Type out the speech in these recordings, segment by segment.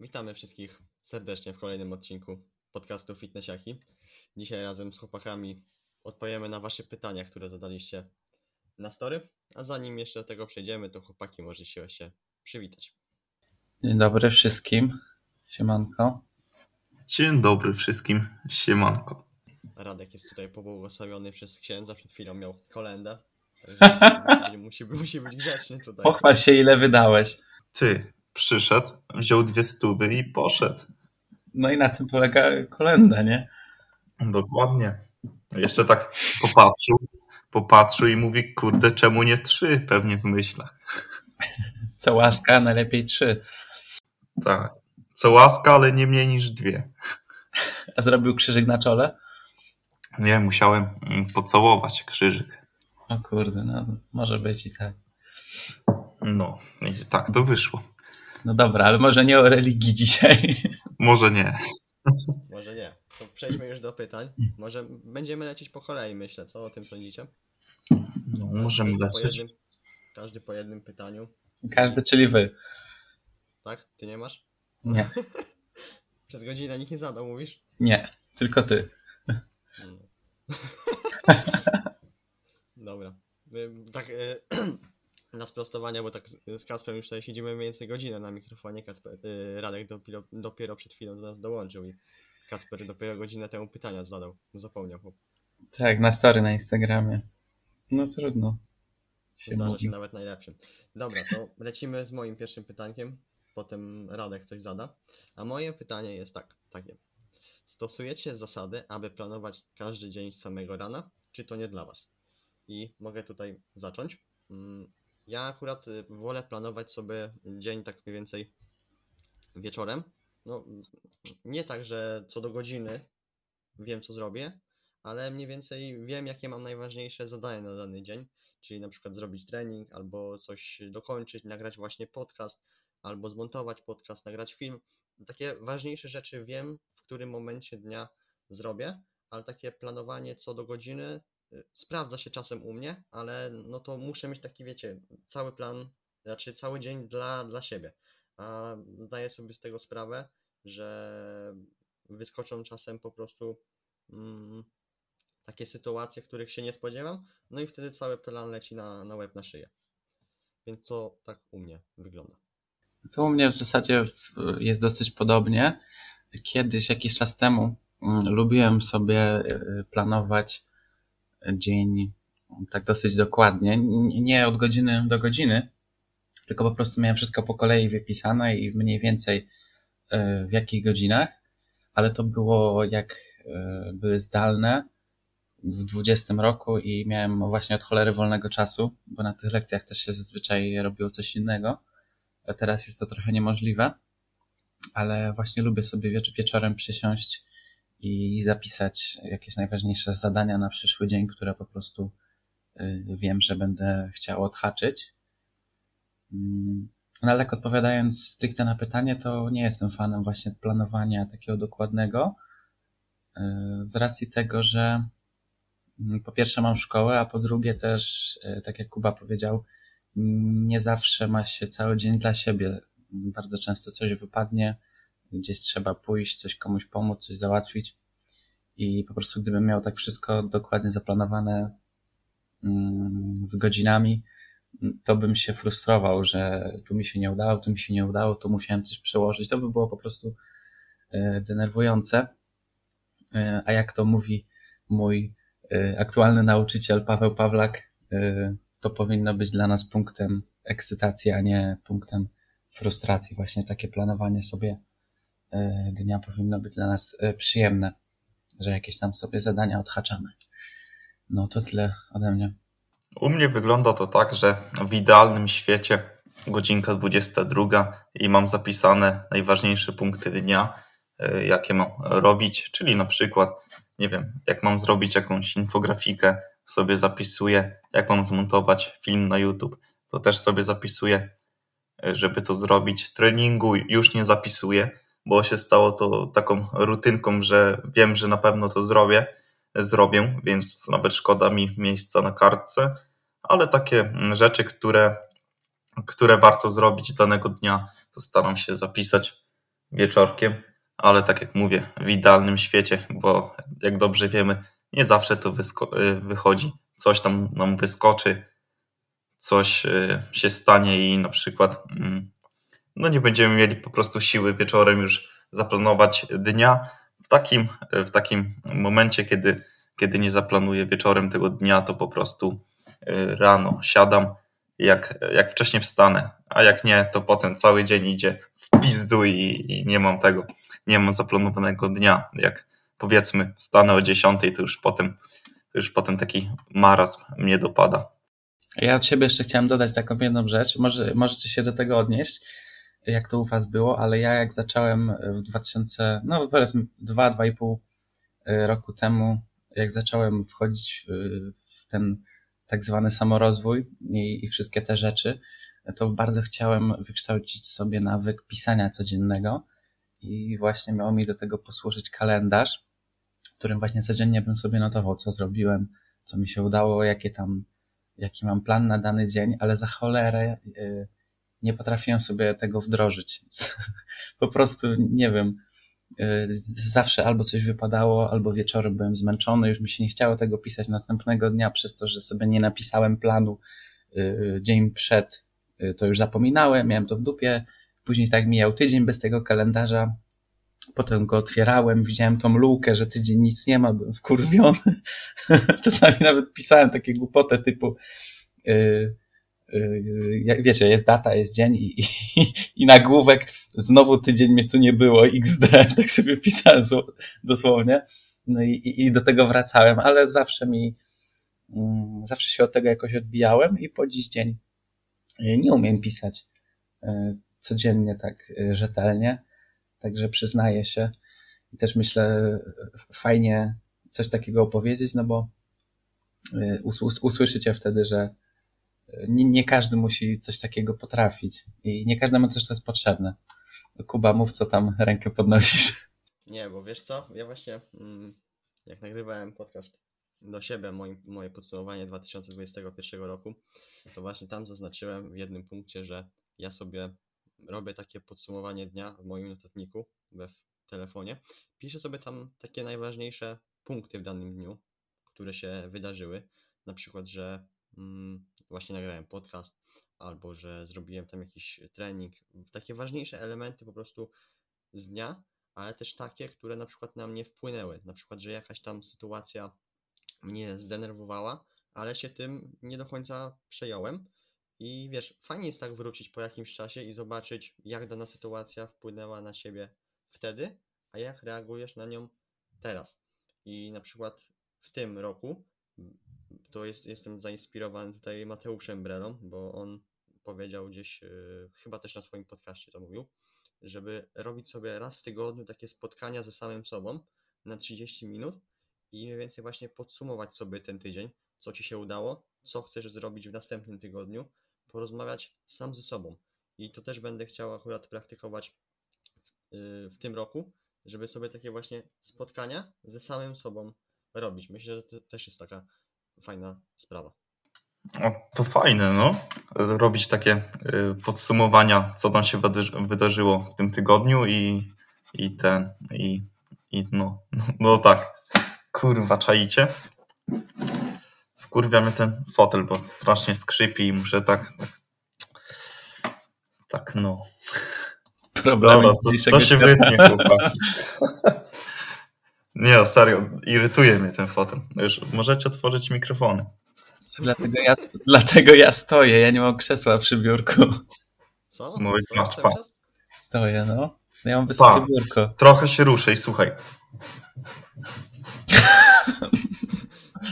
Witamy wszystkich serdecznie w kolejnym odcinku podcastu Fitnessiaki. Dzisiaj razem z chłopakami odpowiemy na Wasze pytania, które zadaliście na story. A zanim jeszcze do tego przejdziemy, to chłopaki możecie się przywitać. Dzień dobry wszystkim. Siemanko. Dzień dobry wszystkim. Siemanko. Radek jest tutaj pobłogosławiony przez księdza, przed chwilą miał kolendę. Także musi, musi być grzeczny tutaj. Pochwal się ile wydałeś. Ty przyszedł, wziął dwie stówy i poszedł. No i na tym polega kolenda, nie? Dokładnie. Jeszcze tak popatrzył, popatrzył i mówi, kurde, czemu nie trzy? Pewnie w myślach. Co łaska, najlepiej trzy. Tak. Co łaska, ale nie mniej niż dwie. A zrobił krzyżyk na czole? Nie, musiałem mm, pocałować krzyżyk. O kurde, no może być i tak. No, i tak to wyszło. No dobra, ale może nie o religii dzisiaj. Może nie. Może nie. To przejdźmy już do pytań. Może będziemy lecieć po kolei, myślę. Co o tym sądzicie? No, możemy Każdy po lecieć. jednym, każdy po jednym pytaniu. Każdy, czyli wy. Tak? Ty nie masz? Nie, Przez godzinę nikt nie zadał, mówisz? nie, tylko ty. No. Dobra. Y, Tak y, na sprostowanie, bo tak z, z Kasprem już tutaj siedzimy mniej więcej godzinę na mikrofonie. Kasper, y, Radek dopiero, dopiero przed chwilą do nas dołączył i Kasper dopiero godzinę temu pytania zadał. Zapomniał, Tak, na story na Instagramie. No trudno. Się zdarza mówi. się nawet najlepszym. Dobra, to lecimy z moim pierwszym pytaniem. Potem Radek coś zada. A moje pytanie jest tak, takie. Stosujecie zasady, aby planować każdy dzień z samego rana, czy to nie dla Was? I mogę tutaj zacząć. Ja akurat y, wolę planować sobie dzień tak mniej więcej wieczorem. No, nie tak, że co do godziny wiem, co zrobię, ale mniej więcej wiem, jakie mam najważniejsze zadania na dany dzień. Czyli na przykład zrobić trening, albo coś dokończyć, nagrać właśnie podcast, albo zmontować podcast, nagrać film. Takie ważniejsze rzeczy wiem, w którym momencie dnia zrobię, ale takie planowanie co do godziny sprawdza się czasem u mnie, ale no to muszę mieć taki, wiecie, cały plan, znaczy cały dzień dla, dla siebie. A zdaję sobie z tego sprawę, że wyskoczą czasem po prostu mm, takie sytuacje, których się nie spodziewam, no i wtedy cały plan leci na, na łeb, na szyję. Więc to tak u mnie wygląda. To u mnie w zasadzie jest dosyć podobnie. Kiedyś, jakiś czas temu, mm, lubiłem sobie y, planować dzień tak dosyć dokładnie. Nie od godziny do godziny, tylko po prostu miałem wszystko po kolei wypisane i mniej więcej y, w jakich godzinach, ale to było jak y, były zdalne w 20 roku i miałem właśnie od cholery wolnego czasu, bo na tych lekcjach też się zazwyczaj robiło coś innego. Teraz jest to trochę niemożliwe, ale właśnie lubię sobie wiecz- wieczorem przysiąść i zapisać jakieś najważniejsze zadania na przyszły dzień, które po prostu y, wiem, że będę chciał odhaczyć. Mm, No ale tak odpowiadając stricte na pytanie, to nie jestem fanem właśnie planowania takiego dokładnego, y, z racji tego, że mm, po pierwsze mam szkołę, a po drugie też, y, tak jak Kuba powiedział, nie zawsze ma się cały dzień dla siebie. Bardzo często coś wypadnie, gdzieś trzeba pójść, coś komuś pomóc, coś załatwić. I po prostu gdybym miał tak wszystko dokładnie zaplanowane mm, z godzinami, to bym się frustrował, że tu mi się nie udało, tu mi się nie udało, tu musiałem coś przełożyć. To by było po prostu e, denerwujące. E, A jak to mówi mój e, aktualny nauczyciel Paweł Pawlak, to powinno być dla nas punktem ekscytacji, a nie punktem frustracji. Właśnie takie planowanie sobie dnia powinno być dla nas e, przyjemne, że jakieś tam sobie zadania odhaczamy. No to tyle ode mnie. U mnie wygląda to tak, że w idealnym świecie godzinka 22 i mam zapisane najważniejsze punkty dnia, y, jakie mam robić, czyli na przykład, nie wiem, jak mam zrobić jakąś infografikę, sobie zapisuję, jak mam zmontować film na YouTube, to też sobie zapisuję, żeby to zrobić. Treningu już nie zapisuję, bo się stało to taką rutynką, że wiem, że na pewno to zrobię, zrobię, więc nawet szkoda mi miejsca na kartce, ale takie rzeczy, które, które warto zrobić danego dnia, to staram się zapisać wieczorkiem, ale tak jak mówię, w idealnym świecie, bo jak dobrze wiemy, nie zawsze to y, wychodzi. Coś tam nam wyskoczy, coś y, się stanie i na przykład mm, no nie będziemy mieli po prostu siły wieczorem już zaplanować dnia. W takim, w takim momencie, kiedy, kiedy nie zaplanuję wieczorem tego dnia, to po prostu y, rano siadam, jak, jak wcześniej wstanę, a jak nie, to potem cały dzień idzie w pizdu i, i nie mam tego, nie mam zaplanowanego dnia. Jak powiedzmy stanę o 10, to już potem, już potem taki marazm mnie dopada. Ja od siebie jeszcze chciałem dodać taką jedną rzecz, może możecie się do tego odnieść, jak to u was było, ale ja jak zacząłem w 2000, no powiedzmy 2-2,5 y, roku temu, jak zacząłem wchodzić w ten tak zwany samorozwój i, i wszystkie te rzeczy, to bardzo chciałem wykształcić sobie nawyk pisania codziennego i właśnie miał mi do tego posłużyć kalendarz, w którym właśnie codziennie bym sobie notował, co zrobiłem, co mi się udało, jakie tam, jaki mam plan na dany dzień, ale za cholerę y, nie potrafiłem sobie tego wdrożyć. po prostu nie wiem. Y, zawsze albo coś wypadało, albo wieczorem byłem zmęczony, już mi się nie chciało tego pisać następnego dnia, przez to, że sobie nie napisałem planu y, dzień przed, to już zapominałem, miałem to w dupie. Później tak mijał tydzień bez tego kalendarza, Potem go otwierałem, widziałem tą lukę, że tydzień nic nie ma, byłem wkurwiony. Czasami nawet pisałem takie głupoty typu yy, wiecie, jest data, jest dzień i, i, i nagłówek znowu tydzień mnie tu nie było, XD, tak sobie pisałem dosłownie. No i, i do tego wracałem, ale zawsze mi, mm, zawsze się od tego jakoś odbijałem i po dziś dzień nie umiem pisać yy, codziennie tak rzetelnie. Także przyznaję się i też myślę, fajnie coś takiego opowiedzieć, no bo y, usłyszycie wtedy, że nie, nie, każdy musi coś takiego potrafić i nie każdemu też to jest potrzebne. Kuba, mów, co tam rękę podnosisz. Nie, bo wiesz co, ja właśnie mm, jak nagrywałem podcast do siebie, moje, moje podsumowanie 2021 roku, to właśnie tam zaznaczyłem w jednym punkcie, że ja sobie robię takie podsumowanie dnia w moim notatniku we w telefonie. Piszę sobie tam takie najważniejsze punkty w danym dniu, które się wydarzyły. Na przykład, że mm, właśnie nagrałem podcast, albo że zrobiłem tam jakiś trening. Takie ważniejsze elementy po prostu z dnia, ale też takie, które na przykład na mnie wpłynęły. Na przykład, że jakaś tam sytuacja mnie zdenerwowała, ale się tym nie do końca przejąłem i wiesz, fajnie jest tak wrócić po jakimś czasie i zobaczyć, jak dana sytuacja wpłynęła na siebie wtedy, a jak reagujesz na nią teraz. I na przykład w tym roku to jest, jestem zainspirowany tutaj Mateuszem Brelą, bo on powiedział gdzieś, yy, chyba też na swoim podcaście to mówił, żeby robić sobie raz w tygodniu takie spotkania ze samym sobą na 30 minut i mniej więcej właśnie podsumować sobie ten tydzień, co ci się udało, co chcesz zrobić w następnym tygodniu, porozmawiać sam ze sobą. I to też będę chciał akurat praktykować w tym roku, żeby sobie takie właśnie spotkania ze samym sobą robić. Myślę, że to też jest taka fajna sprawa. O, to fajne, no. Robić takie y, podsumowania, co tam się wydarzyło w tym tygodniu i, i ten, i, i no, no, no tak. Kurwa, czaicie? wkurwia mnie ten fotel, bo strasznie skrzypi i muszę tak, tak, tak no. Problemy Dobra, to, to się wytnie, chłopaki. Nie, serio, irytuje mnie ten fotel. Już możecie otworzyć mikrofony. Dlatego ja, dlatego ja stoję, ja nie mam krzesła przy biurku. Co? Mówisz, masz Stoję, no. Ja mam wysokie pa, biurko. Trochę się ruszę i słuchaj.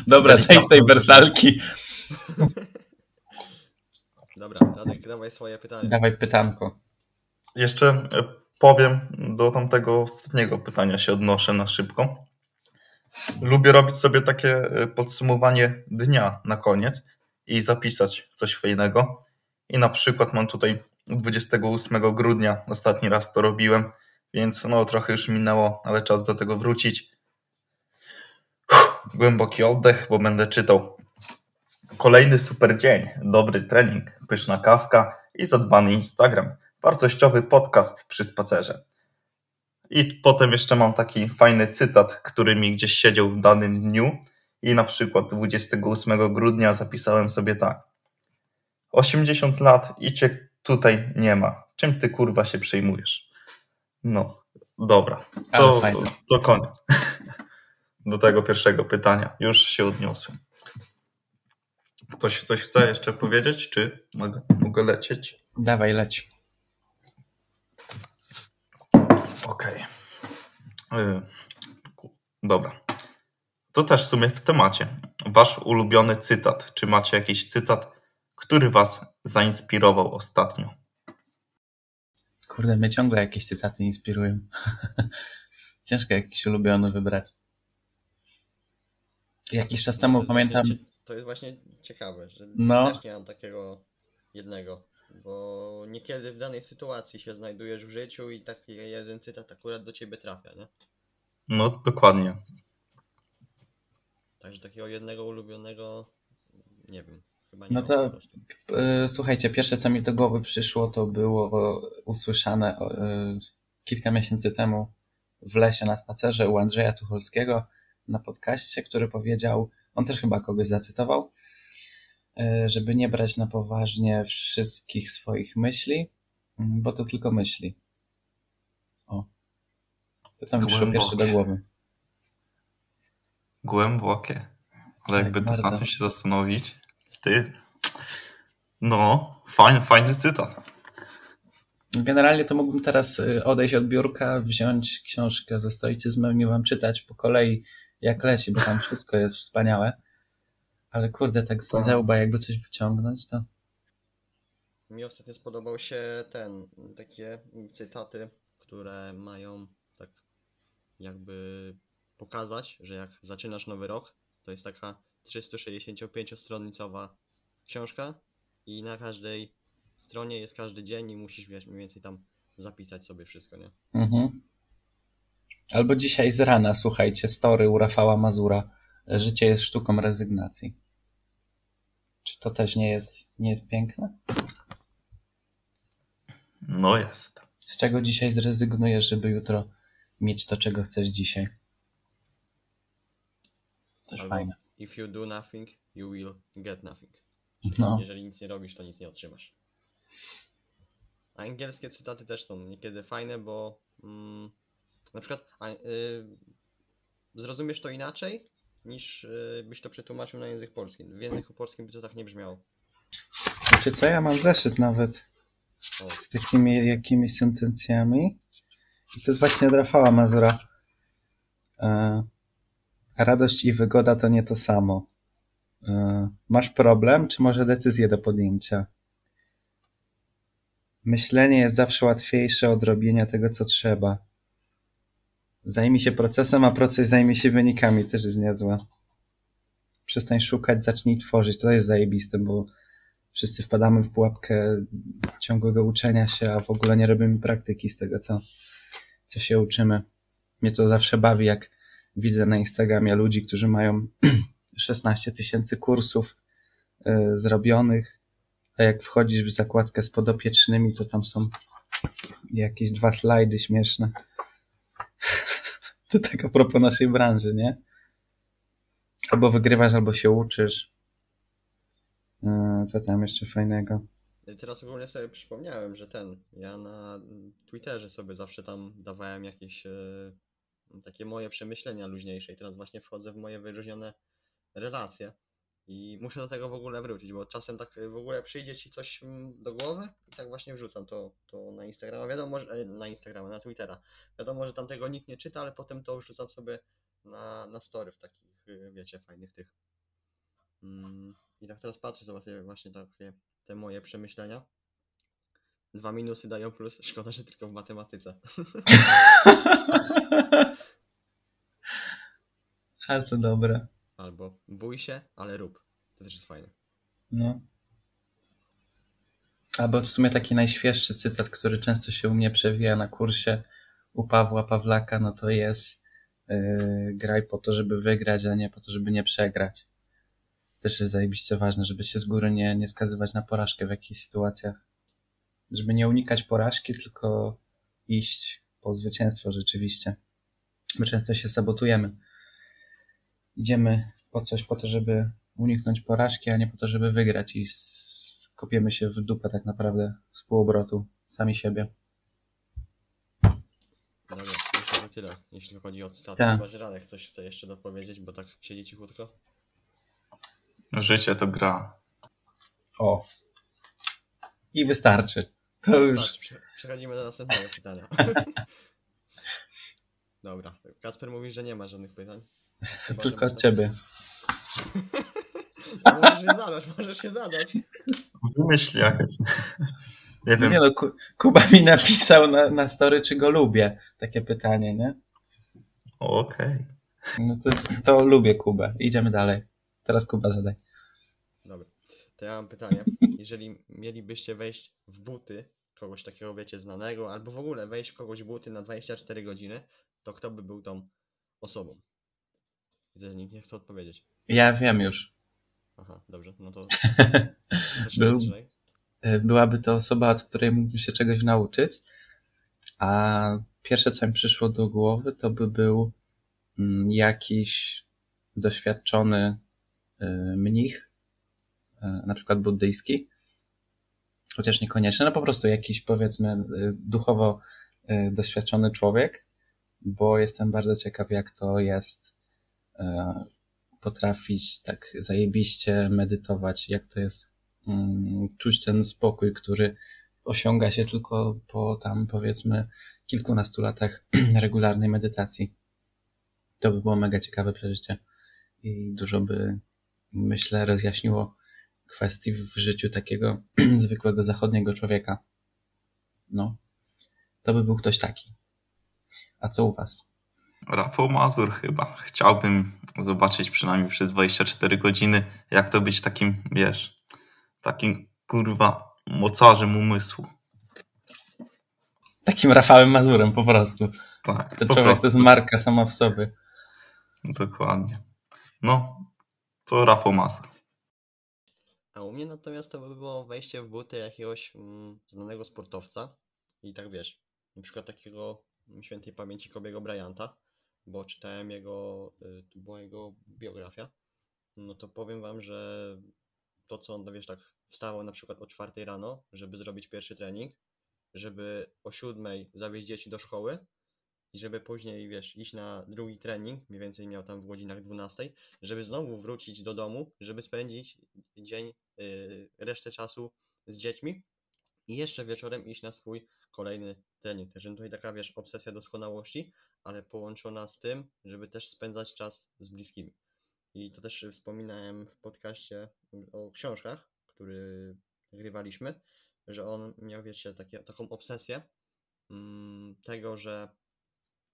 Dobra, zejdź z tej wersalki. Dobra, Radek, dawaj swoje pytanie. Dawaj pytanko. Jeszcze e, powiem, do tamtego ostatniego pytania się odnoszę na szybko. Lubię robić sobie takie e, podsumowanie dnia na koniec i zapisać coś fajnego. I na przykład mam tutaj 28 grudnia, ostatni raz to robiłem, więc no trochę już minęło, ale czas do tego wrócić głęboki oddech, bo będę czytał. Kolejny super dzień, dobry trening, pyszna kawka i zadbany Instagram. Wartościowy podcast przy spacerze. I potem jeszcze mam taki fajny cytat, który mi gdzieś siedział w danym dniu. I na przykład 28 grudnia zapisałem sobie tak. 80 lat i cię tutaj nie ma. Czym ty kurwa się przejmujesz? No, dobra. To, fajne. to koniec. Do tego pierwszego pytania. Już się odniosłem. Ktoś coś chce jeszcze powiedzieć, czy mogę, mogę lecieć? Dawaj, leć. Okej. Y, ku- Dobra. To też w sumie w temacie. Wasz ulubiony cytat. Czy macie jakiś cytat, który was zainspirował ostatnio? Kurde, mnie ciągle jakieś cytaty inspirują. Ciężko jakiś ulubiony wybrać. Jakiś czas temu pamiętam. Właśnie, to jest właśnie ciekawe, że No. też nie mam takiego jednego, bo niekiedy w danej sytuacji się znajdujesz w życiu i taki jeden cytat akurat do ciebie trafia, nie? No, dokładnie. Także takiego jednego ulubionego nie wiem. Chyba nie No to- po prostu. y, Słuchajcie, pierwsze co mi do głowy przyszło, to było usłyszane y, kilka miesięcy temu w lesie na spacerze u Andrzeja Tucholskiego na podcaście, który powiedział, on też chyba kogoś zacytował, żeby nie brać na poważnie wszystkich swoich myśli, mm, bo to tylko myśli. O. To tam przyszło pierwsze do głowy. Głębokie. Ale Tak, jakby tak na bardzo. tym się zastanowić, ty. No, fajny, fajny cytat. Generalnie to mógłbym teraz y, odejść od biurka, wziąć książkę ze stoicyzmem i wam czytać po kolei jak leci, bo tam wszystko jest wspaniałe. Ale kurde, tak z zełba jakby coś wyciągnąć, to Mi ostatnio spodobał się ten, takie cytaty, które mają tak jakby pokazać, że jak zaczynasz nowy rok, to jest taka 365-stronnicowa książka i na każdej stronie jest każdy dzień i musisz wiesz, mniej więcej tam zapisać sobie wszystko, nie? mhm. Albo dzisiaj z rana, słuchajcie, story u Rafała Mazura. Życie jest sztuką rezygnacji. Czy to też nie jest, nie jest piękne? No jest. Z czego dzisiaj zrezygnujesz, żeby jutro mieć to, czego chcesz dzisiaj? Też Albo fajne. If you do nothing, you will get nothing. No. Jeżeli nic nie robisz, to nic nie otrzymasz. Angielskie cytaty też są niekiedy fajne, bo mm, na przykład a, y, zrozumiesz to inaczej, niż y, byś to przetłumaczył na język polski. W języku polskim by to tak nie brzmiało. Wiecie co, ja mam zeszyt nawet O, z takimi jakimiś sentencjami. I to jest właśnie od Rafała Mazura. E, radość i wygoda to nie to samo. E, masz problem, czy może decyzję do podjęcia? Myślenie jest zawsze łatwiejsze od robienia tego, co trzeba. Zajmij się procesem, a proces zajmie się wynikami. Też jest niezłe. Przestań szukać, zacznij tworzyć. To jest zajebiste, bo wszyscy wpadamy w pułapkę ciągłego uczenia się, a w ogóle nie robimy praktyki z tego, co, co się uczymy. Mnie to zawsze bawi, jak widzę na Instagramie ludzi, którzy mają 16 tysięcy kursów y, zrobionych, a jak wchodzisz w zakładkę z podopiecznymi, to tam są jakieś dwa slajdy śmieszne. To tak a propos naszej branży, nie? Albo wygrywasz, albo się uczysz. Y, Co tam jeszcze fajnego? Teraz ogólnie sobie przypomniałem, że ten, ja na Twitterze sobie zawsze tam dawałem jakieś e, takie moje przemyślenia luźniejsze i teraz właśnie wchodzę w moje wyróżnione relacje i muszę do tego w ogóle wrócić, bo czasem tak w ogóle przyjdzie ci coś mm, do głowy i tak właśnie wrzucam to, to na Instagrama, wiadomo, że, e, na Instagrama, na Twittera, wiadomo, że tam tego nikt nie czyta, ale potem to wrzucam sobie na, na story w takich, y, wiecie, fajnych tych. Mm, I tak teraz patrzę sobie właśnie takie te moje przemyślenia. Dwa minusy dają plus, szkoda, że tylko w matematyce. Ale to dobre. Albo bój się, ale rób. To też jest fajne. No. Albo w sumie taki najświeższy cytat, który często się u mnie przewija na kursie u Pawła Pawlaka, no to jest yy, graj po to, żeby wygrać, a nie po to, żeby nie przegrać. Też jest zajebiście ważne, żeby się z góry nie, nie skazywać na porażkę w jakichś sytuacjach. Żeby nie unikać porażki, tylko iść po zwycięstwo rzeczywiście. My często się sabotujemy. Idziemy po coś po to, żeby uniknąć porażki, a nie po to, żeby wygrać i skopiemy się w dupę tak naprawdę z półobrotu sami siebie. Dobra, myślę, że tyle, jeśli chodzi o cytaty. Tak. Chyba, że Radek coś chce jeszcze dopowiedzieć, bo tak siedzi cichutko. Życie to gra. O. I wystarczy. To już. Starczy, prze- przechodzimy do następnego pytania. Dobra, Kacper mówi, że nie ma żadnych pytań. Chyba, Tylko od ciebie. No, możesz je zadać, możesz je zadać. Wymyśl jakieś. Nie wiem. Nie no, Ku- Kuba mi napisał na, na story, czy go lubię. Takie pytanie, nie? Okej. No to, to lubię Kubę. Idziemy dalej. Teraz Kuba zadaj. Dobra, to ja mam pytanie. Jeżeli mielibyście wejść w buty kogoś takiego, wiecie, znanego, albo w ogóle wejść w kogoś buty na 24 godziny, to kto by był tą osobą? Widzę, że nikt nie chce odpowiedzieć. Ja wiem już. Aha, dobrze, no to Był-. Y, Byłaby to osoba, od której mógłbym się czegoś nauczyć. A pierwsze, co mi przyszło do głowy, to by był mm, jakiś doświadczony y, mnich, y, na przykład buddyjski, chociaż niekoniecznie, no po prostu jakiś powiedzmy duchowo doświadczony człowiek, bo jestem bardzo ciekaw, jak to jest potrafić tak zajebiście medytować, jak to jest mm, czuć ten spokój, który osiąga się tylko po tam powiedzmy kilkunastu latach regularnej medytacji. To by było mega ciekawe przeżycie i dużo by, myślę, rozjaśniło kwestii w życiu takiego zwykłego zachodniego człowieka. No, to by był ktoś taki. A co u was? Rafał Mazur chyba. Chciałbym zobaczyć przynajmniej przez 24 godziny, jak to być takim, wiesz, takim kurwa mocarzem umysłu. Takim Rafałem Mazurem po prostu. Tak, Ten po człowiek prostu. to jest marka sama w sobie. Dokładnie. No, to Rafał Mazur. A u mnie natomiast to by było wejście w buty jakiegoś mm, znanego sportowca i tak wiesz, na przykład takiego świętej pamięci Kobiego Bryanta, bo czytałem jego, y, to była jego biografia, no to powiem wam, że to co on, no wiesz, tak wstawał na przykład o czwartej rano, żeby zrobić pierwszy trening, żeby o siódmej zawieźć dzieci do szkoły i żeby później, wiesz, iść na drugi trening, mniej więcej miał tam w godzinach 12, żeby znowu wrócić do domu, żeby spędzić dzień, y, resztę czasu z dziećmi i jeszcze wieczorem iść na swój kolejny trening. Także tutaj taka, wiesz, obsesja doskonałości, ale połączona z tym, żeby też spędzać czas z bliskimi. I to też wspominałem w podcaście o książkach, który nagrywaliśmy, że on miał, wiecie, takie, taką obsesję mm, tego, że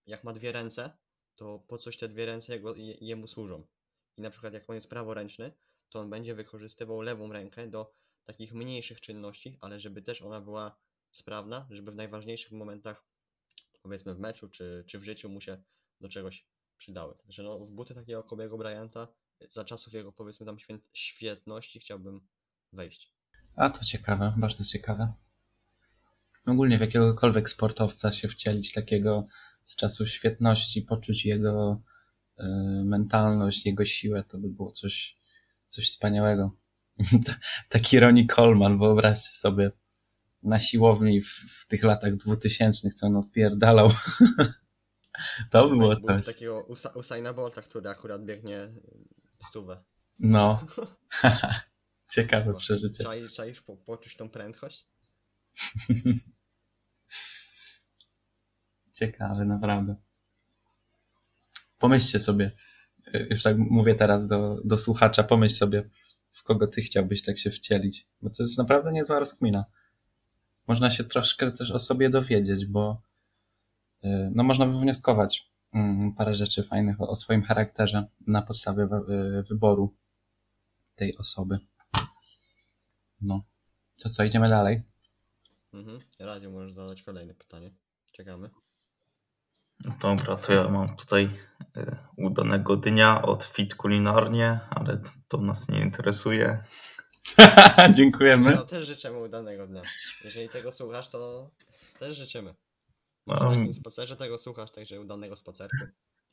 jak ma dwie ręce, to po coś te dwie ręce jego, je, jemu służą. I na przykład jak on jest praworęczny, to on będzie wykorzystywał lewą rękę do takich mniejszych czynności, ale żeby też ona była sprawna, żeby w najważniejszych momentach, powiedzmy w meczu czy, czy w życiu mu się do czegoś przydały. Także no, w buty takiego Kobiego Bryanta za czasów jego powiedzmy tam świetności chciałbym wejść. A to ciekawe, bardzo ciekawe. Ogólnie w jakiegokolwiek sportowca się wcielić takiego z czasów świetności, poczuć jego y, mentalność, jego siłę, to by było coś, coś wspaniałego. Ta- Taki Ronnie Coleman, wyobraźcie sobie, na siłowni w, w tych latach dwutysięcznych, co on odpierdalał. to by było Był coś. takiego Usa, Usaina Bolta, który akurat biegnie stówę. No. Ciekawe przeżycie. Czaisz, czaisz po, poczuć tą prędkość? Ciekawe, naprawdę. Pomyślcie sobie, y, już tak mówię teraz do, do słuchacza, pomyśl sobie, w kogo ty chciałbyś tak się wcielić, bo to jest naprawdę niezła rozkmina. Można się troszkę też o sobie dowiedzieć, bo y, no można wywnioskować mm, parę rzeczy fajnych o, o swoim charakterze na podstawie y, wyboru tej osoby. No, to co, idziemy dalej? Mhm. Radio możesz zadać kolejne pytanie. Czekamy. Dobra, to ja mam tutaj y, udanego dnia od Fit Kulinarnie, ale to nas nie interesuje. Dziękujemy. No też życzymy udanego dnia. Jeżeli tego słuchasz, to też życzymy. Może Um. na takim spacerze tego słuchasz, także udanego spacerku.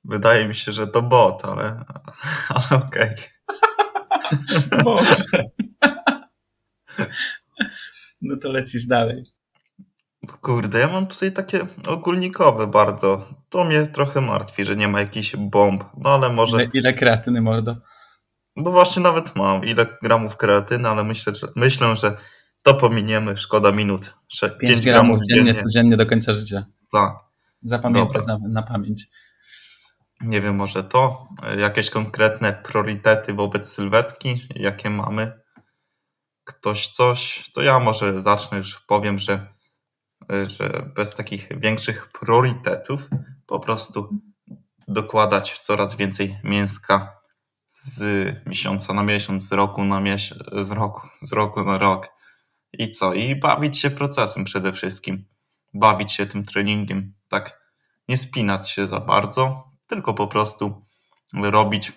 Wydaje mi się, że to bot, ale, ale okej. Boże. No to lecisz dalej. Kurde, ja mam tutaj takie ogólnikowe bardzo. To mnie trochę martwi, że nie ma jakichś bomb. No ale może. Ile, ile kreatyny, mordo? No właśnie nawet mam. Ile gramów kreatyny, ale myślę, że, myślę, że to pominiemy. Szkoda minut. 5 5 gramów dziennie, codziennie do końca życia. Tak. Zapamiętać na, na pamięć. Nie wiem, może to. Jakieś konkretne priorytety wobec sylwetki, jakie mamy. Ktoś coś, to ja może zacznę, już powiem, że, że bez takich większych priorytetów po prostu dokładać coraz więcej mięska z miesiąca na miesiąc, z roku na miesiąc, z roku, z roku na rok. I co? I bawić się procesem przede wszystkim. Bawić się tym treningiem. Tak, nie spinać się za bardzo, tylko po prostu robić,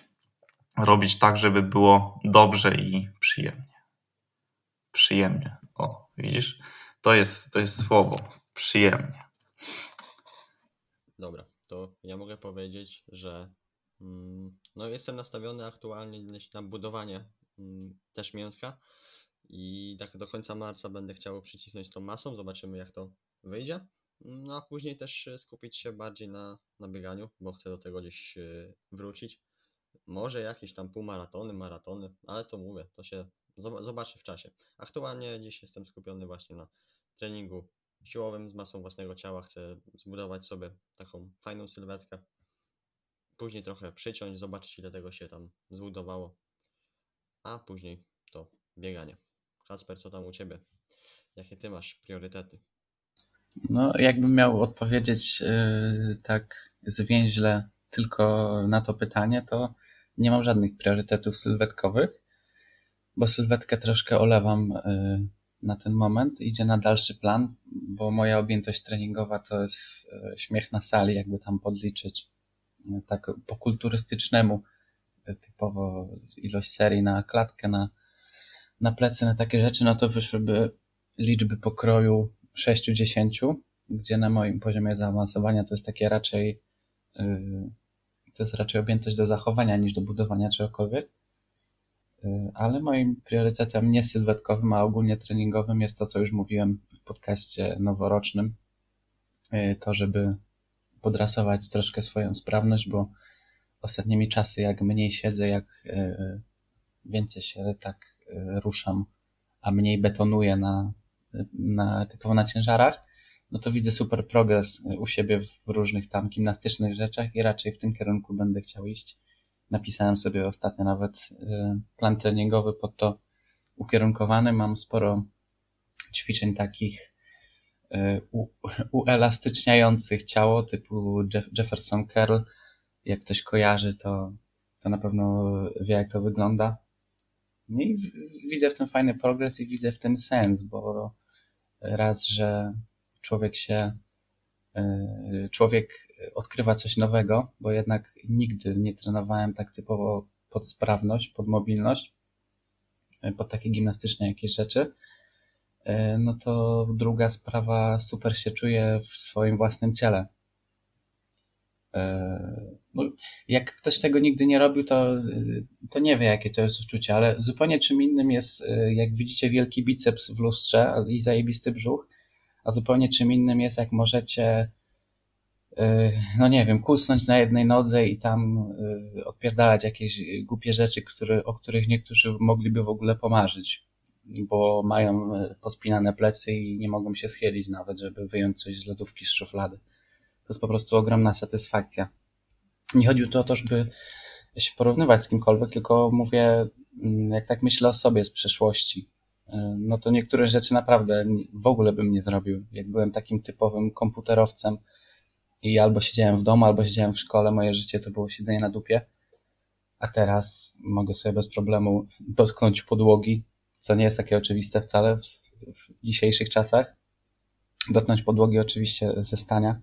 robić tak, żeby było dobrze i przyjemnie. Przyjemnie. O, widzisz? To jest, to jest słowo. Przyjemnie. Dobra, to ja mogę powiedzieć, że no jestem nastawiony aktualnie na budowanie mm, też mięska i tak do końca marca będę chciał przycisnąć tą masą, zobaczymy jak to wyjdzie. No a później też y, skupić się bardziej na, na bieganiu, bo chcę do tego gdzieś y, wrócić. Może jakieś tam półmaratony, maratony, ale to mówię, to się zob- zobaczy w czasie. Aktualnie dziś jestem skupiony właśnie na treningu siłowym z masą własnego ciała. Chcę zbudować sobie taką fajną sylwetkę. Później trochę przyciąć, zobaczyć ile tego się tam zbudowało. A później to bieganie. Kacper, co tam u Ciebie? Jakie Ty masz priorytety? No, jakbym miał odpowiedzieć yy, tak zwięźle tylko na to pytanie, to nie mam żadnych priorytetów sylwetkowych, bo sylwetkę troszkę olewam yy, na ten moment. Idzie na dalszy plan, bo moja objętość treningowa to jest yy, śmiech na sali, jakby tam podliczyć tak po kulturystycznemu, typowo ilość serii na klatkę, na, na plecy, na takie rzeczy, no to wyszłyby liczby pokroju 6-10, gdzie na moim poziomie zaawansowania to jest takie raczej yy, to jest raczej objętość do zachowania niż do budowania czegokolwiek. Yy, ale moim priorytetem nie sylwetkowym, a ogólnie treningowym jest to, co już mówiłem w podcaście noworocznym. Yy, to, żeby podrasować troszkę swoją sprawność, bo ostatnimi czasy, jak mniej siedzę, jak yy, więcej się tak yy, ruszam, a mniej betonuję na, na typowo na ciężarach, no to widzę super progres u siebie w różnych tam gimnastycznych rzeczach i raczej w tym kierunku będę chciał iść. Napisałem sobie ostatnio nawet plan treningowy pod to ukierunkowany. Mam sporo ćwiczeń takich uelastyczniających ciało, typu Jeff- Jefferson Curl. Jak ktoś kojarzy, to, to na pewno wie, jak to wygląda. No i widzę w tym fajny progres i widzę w tym sens, bo raz, że człowiek się, y, człowiek odkrywa coś nowego, bo jednak nigdy nie trenowałem tak typowo pod sprawność, pod mobilność, y, pod takie gimnastyczne jakieś rzeczy. Y, No to druga sprawa, super się czuję w swoim własnym ciele. Y, No, jak ktoś tego nigdy nie robił, to, y, to nie wie, jakie to jest uczucie, ale zupełnie czym innym jest, jak widzicie wielki biceps w lustrze i zajebisty brzuch, a zupełnie czym innym jest, jak możecie, no nie wiem, kusnąć na jednej nodze i tam odpierdalać jakieś głupie rzeczy, które, o których niektórzy mogliby w ogóle pomarzyć, bo mają y, pospinane plecy i nie mogą się schylić nawet, żeby wyjąć coś z lodówki z szuflady. To jest po prostu ogromna satysfakcja. Nie chodzi tu o to, żeby się porównywać z kimkolwiek, tylko mówię, mm, jak tak myślę o sobie z przeszłości, y, no to niektóre rzeczy naprawdę w ogóle bym nie zrobił. Jak byłem takim typowym komputerowcem i albo siedziałem w domu, albo siedziałem w szkole, moje życie to było siedzenie na dupie, a teraz mogę sobie bez problemu dotknąć podłogi, co nie jest takie oczywiste wcale w, dzisiejszych czasach. Dotknąć podłogi oczywiście ze stania,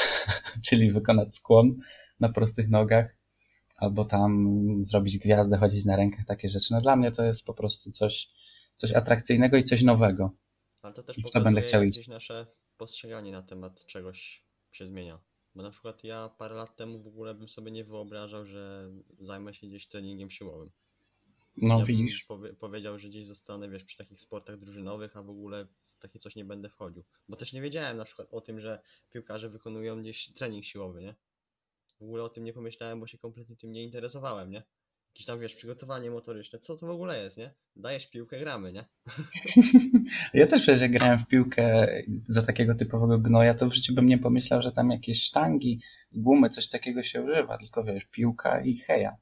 czyli wykonać skłon na prostych nogach, albo tam zrobić gwiazdę, chodzić na rękach, takie rzeczy. No dla mnie to jest po prostu coś, coś atrakcyjnego i coś nowego. Ale to też I w to będę chciał iść. nasze postrzeganie na temat czegoś się zmienia. Bo na przykład ja parę lat temu w ogóle bym sobie nie wyobrażał, że zajmę się gdzieś treningiem siłowym. No ja widzisz. powie- powiedział, że gdzieś zostanę, wiesz, przy takich sportach drużynowych, a w ogóle w takie coś nie będę wchodził. Bo też nie wiedziałem na przykład o tym, że piłkarze wykonują gdzieś trening siłowy, nie? W ogóle o tym nie pomyślałem, bo się kompletnie tym nie interesowałem, nie? Jakieś tam, wiesz, przygotowanie motoryczne, co to w ogóle jest, nie? Dajesz piłkę, gramy, nie? Ja też przecież jak grałem w piłkę za takiego typowego gnoja, to w życiu bym nie pomyślał, że tam jakieś sztangi, gumy, coś takiego się używa, tylko wiesz, piłka i heja.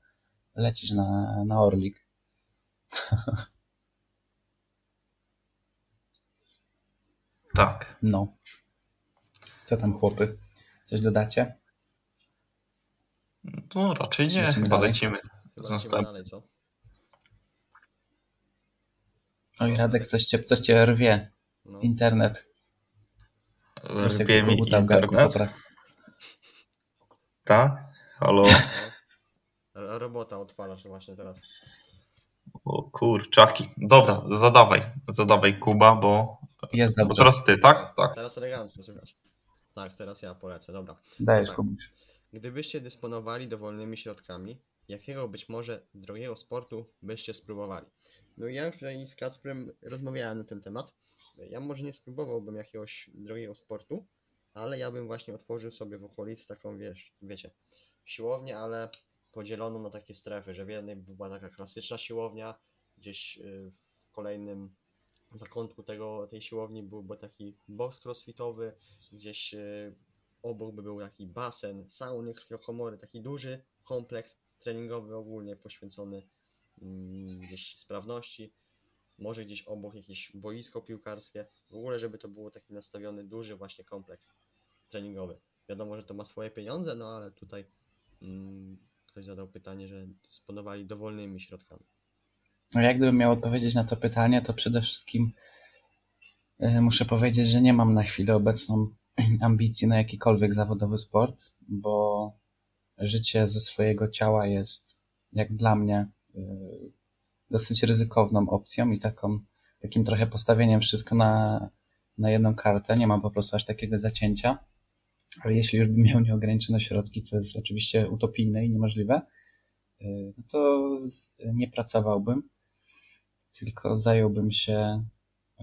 Lecisz na, na orlik. Tak. No. Co tam chłopy? Coś dodacie? No raczej nie, Lecimy chyba dalej. lecimy. Chyba Zostaw- lecimy dalej, co? Oj, Radek, coś cię, coś cię rwie. No. Internet. Rwie mi internet. Tak? Halo? Ro- Robota odpalasz właśnie teraz. O kurczaki. Dobra, zadawaj. Zadawaj Kuba, bo, Jest bo dobrze. teraz ty, tak? Tak. Teraz elegancko, słychać. Tak, teraz ja polecę, dobra. Dajesz, Tak. Kubuś. Gdybyście dysponowali dowolnymi środkami, jakiego być może drogiego sportu byście spróbowali? No ja już tutaj z Kacprem rozmawiałem na ten temat. Ja może nie spróbowałbym jakiegoś drogiego sportu, ale ja bym właśnie otworzył sobie w okolicy taką, wiesz, wiecie, siłownię, ale podzieloną na takie strefy, że w jednej by była taka klasyczna siłownia, gdzieś y, w kolejnym zakątku tego, tej siłowni byłby taki box crossfitowy, gdzieś y, obok by był taki basen, sauny, krwiokomory, taki duży kompleks treningowy ogólnie poświęcony mm, gdzieś sprawności. Może gdzieś obok jakieś boisko piłkarskie. W ogóle, żeby to było taki nastawiony duży właśnie kompleks treningowy. Wiadomo, że to ma swoje pieniądze, no ale tutaj mm, ktoś zadał pytanie, że dysponowali dowolnymi środkami. No jak gdybym miał odpowiedzieć na to pytanie, to przede wszystkim e, muszę powiedzieć, że nie mam na chwilę obecną ambicji na jakikolwiek zawodowy sport, bo życie ze swojego ciała jest, jak dla mnie, e, dosyć ryzykowną opcją i taką, takim trochę postawieniem wszystko na, na jedną kartę. Nie mam po prostu aż takiego zacięcia. Ale jeśli już bym miał nieograniczone środki, co jest oczywiście utopijne i niemożliwe, e, no to nie pracowałbym tylko zająłbym się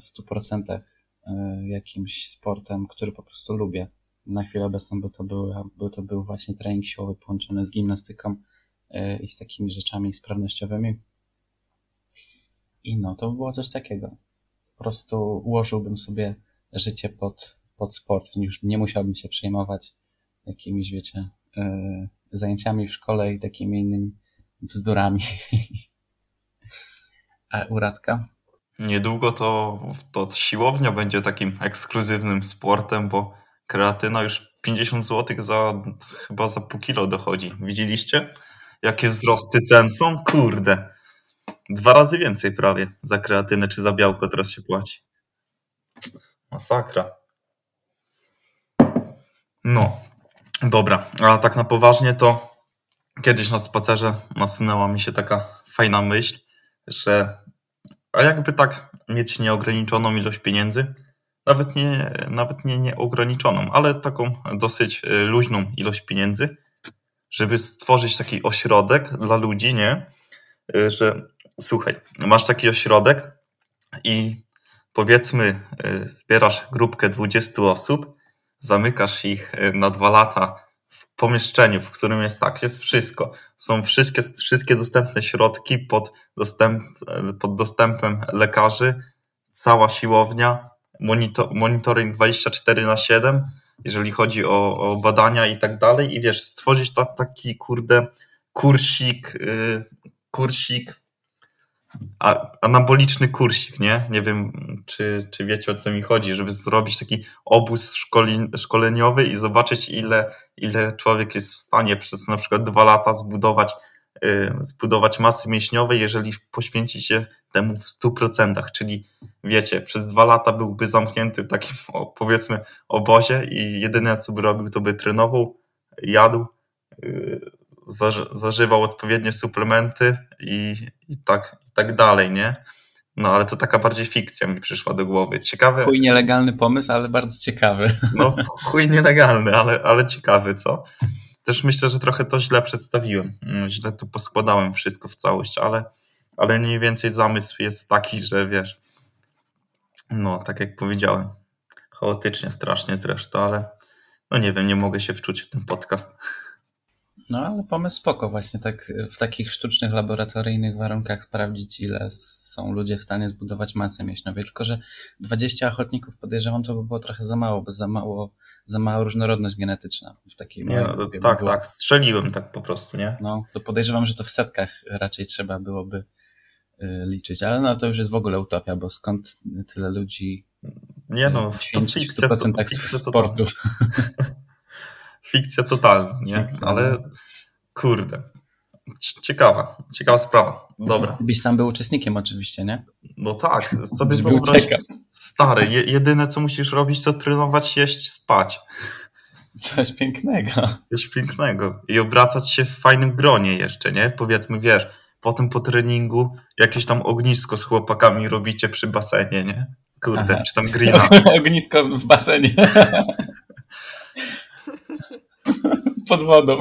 w 100% y, jakimś sportem, który po prostu lubię. Na chwilę obecną by to był, by to był właśnie trening siłowy połączony z gimnastyką y, i z takimi rzeczami sprawnościowymi. I no, to by było coś takiego. Po prostu ułożyłbym sobie życie pod, pod sport. Już nie musiałbym się przejmować jakimiś, wiecie, y, zajęciami w szkole i takimi innymi bzdurami. A u Radka? Niedługo to, to siłownia będzie takim ekskluzywnym sportem, bo kreatyna już 50 zł za, chyba za pół kilo dochodzi. Widzieliście? Jakie wzrosty cen są? Kurde. Dwa razy więcej prawie za kreatynę czy za białko teraz się płaci. Masakra. No, dobra. A tak na poważnie to kiedyś na spacerze nasunęła mi się taka fajna myśl, że a jakby tak mieć nieograniczoną ilość pieniędzy, nawet nie, nawet nie nieograniczoną, ale taką dosyć y, luźną ilość pieniędzy, żeby stworzyć taki ośrodek dla ludzi, nie? Y, Że słuchaj, masz taki ośrodek i powiedzmy, y, zbierasz grupkę 20 osób, zamykasz ich y, na dwa lata w pomieszczeniu, w którym jest tak, jest wszystko. Są wszystkie, wszystkie dostępne środki pod, dostęp, pod dostępem lekarzy, cała siłownia, monitor, monitoring 24 na 7, jeżeli chodzi o, o badania i tak dalej. I wiesz, stworzyć ta, taki kurde kursik, yy, kursik, a, anaboliczny kursik, nie? Nie wiem, czy, czy wiecie o co mi chodzi, żeby zrobić taki obóz szkoli, szkoleniowy i zobaczyć, ile, ile człowiek jest w stanie przez na przykład dwa lata zbudować, yy, zbudować masy mięśniowej, jeżeli poświęci się temu w 100%, czyli wiecie, przez dwa lata byłby zamknięty w takim powiedzmy obozie i jedyne co by robił, to by trenował, jadł, yy, zażywał odpowiednie suplementy i, i, tak, i tak dalej, nie? No ale to taka bardziej fikcja mi przyszła do głowy. Ciekawe. Chuj nielegalny pomysł, ale bardzo ciekawy. No, chuj nielegalny, ale, ale ciekawy, co? Też myślę, że trochę to źle przedstawiłem. Mm, Źle tu poskładałem wszystko w całość, ale, ale mniej więcej zamysł jest taki, że wiesz, no, tak jak powiedziałem, chaotycznie, strasznie zresztą, ale no nie wiem, nie mogę się wczuć w ten podcast. No ale pomysł spoko właśnie, tak w takich sztucznych, laboratoryjnych warunkach sprawdzić, ile są ludzie w stanie zbudować masę mięśniowej. Tylko, że 20 ochotników podejrzewam, to by było trochę za mało, bo za mało, za mała różnorodność genetyczna w takiej Nie, no, to, tak, była. tak, strzeliłem tak po prostu, nie? No, to podejrzewam, że to w setkach raczej trzeba byłoby y, liczyć, ale no to już jest w ogóle utopia, bo skąd tyle ludzi Nie no, to w fikcja, to, 100% fikcja sportu. Fikcja totalna, nie? Ale no. kurde, ciekawa, ciekawa sprawa. Dobra, Gdybyś sam był uczestnikiem oczywiście, nie? no tak, sobie wyobraź, stary, je, jedyne co musisz robić to trenować, jeść, spać. Coś pięknego. Coś pięknego. I obracać się w fajnym gronie jeszcze, nie? Powiedzmy, wiesz, potem po treningu jakieś tam ognisko z chłopakami robicie przy basenie, nie? Kurde, Aha. czy tam grilla. Ognisko w basenie. Pod wodą.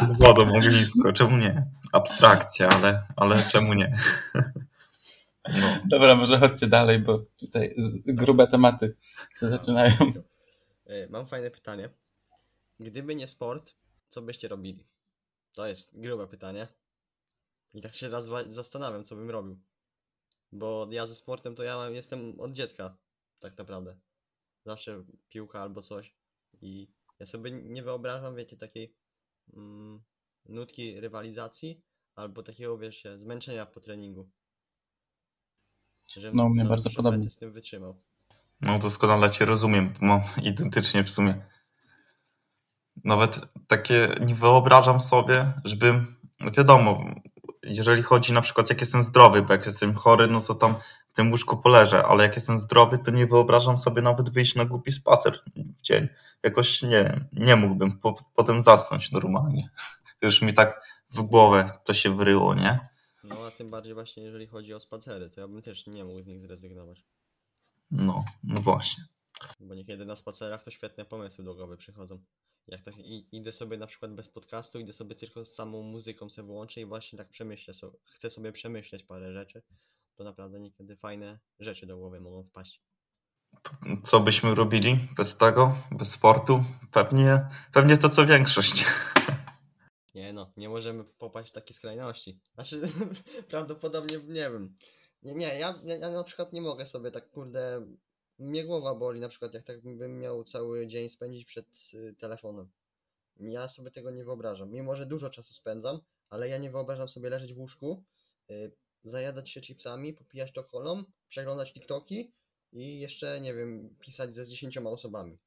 Pod wodą ognisko, czemu nie? Abstrakcja, ale, ale czemu nie? No. Dobra, może chodźcie dalej, bo tutaj grube tematy się zaczynają. E, Mam fajne pytanie. Gdyby nie sport, co byście robili? To jest grube pytanie. I tak się raz zastanawiam, co bym robił. Bo ja ze sportem to ja jestem od dziecka, tak naprawdę. Zawsze piłka albo coś. I ja sobie nie wyobrażam, wiecie, takiej mm, nutki rywalizacji, albo takiego, wiesz, zmęczenia po treningu. Żebym No, mnie bardzo podobnie. z tym wytrzymał. No doskonale cię rozumiem, bo mam identycznie w sumie. Nawet takie nie wyobrażam sobie, żebym, no wiadomo, jeżeli chodzi na przykład jak jestem zdrowy, bo jak jestem chory, no to tam tym łóżku poleżę, ale jak jestem zdrowy, to nie wyobrażam sobie nawet wyjść na głupi spacer w dzień. Jakoś nie nie mógłbym po, potem zasnąć normalnie. Już mi tak w głowę to się wryło, nie? No a tym bardziej właśnie jeżeli chodzi o spacery, to ja bym też nie mógł z nich zrezygnować. No, no właśnie. Bo niekiedy na spacerach to świetne pomysły do głowy przychodzą. Jak tak idę sobie na przykład bez podcastu, idę sobie tylko z samą muzyką sobie włączę i właśnie tak przemyślę sobie, chcę sobie przemyśleć parę rzeczy, to naprawdę niekiedy fajne rzeczy do głowy mogą wpaść. Co byśmy robili bez tego, bez sportu? Pewnie, pewnie to co większość. Nie no, nie możemy popaść w takie skrajności. Znaczy, prawdopodobnie nie wiem. Nie, nie ja, ja, na przykład nie mogę sobie tak, kurde, mnie głowa boli na przykład, jak tak bym miał cały dzień spędzić przed y, telefonem. Ja sobie tego nie wyobrażam. Mimo, że dużo czasu spędzam, ale ja nie wyobrażam sobie leżeć w łóżku, y, zajadać się chipsami, popijać to kolą, przeglądać TikToki i jeszcze, nie wiem, pisać ze z 10 osobami.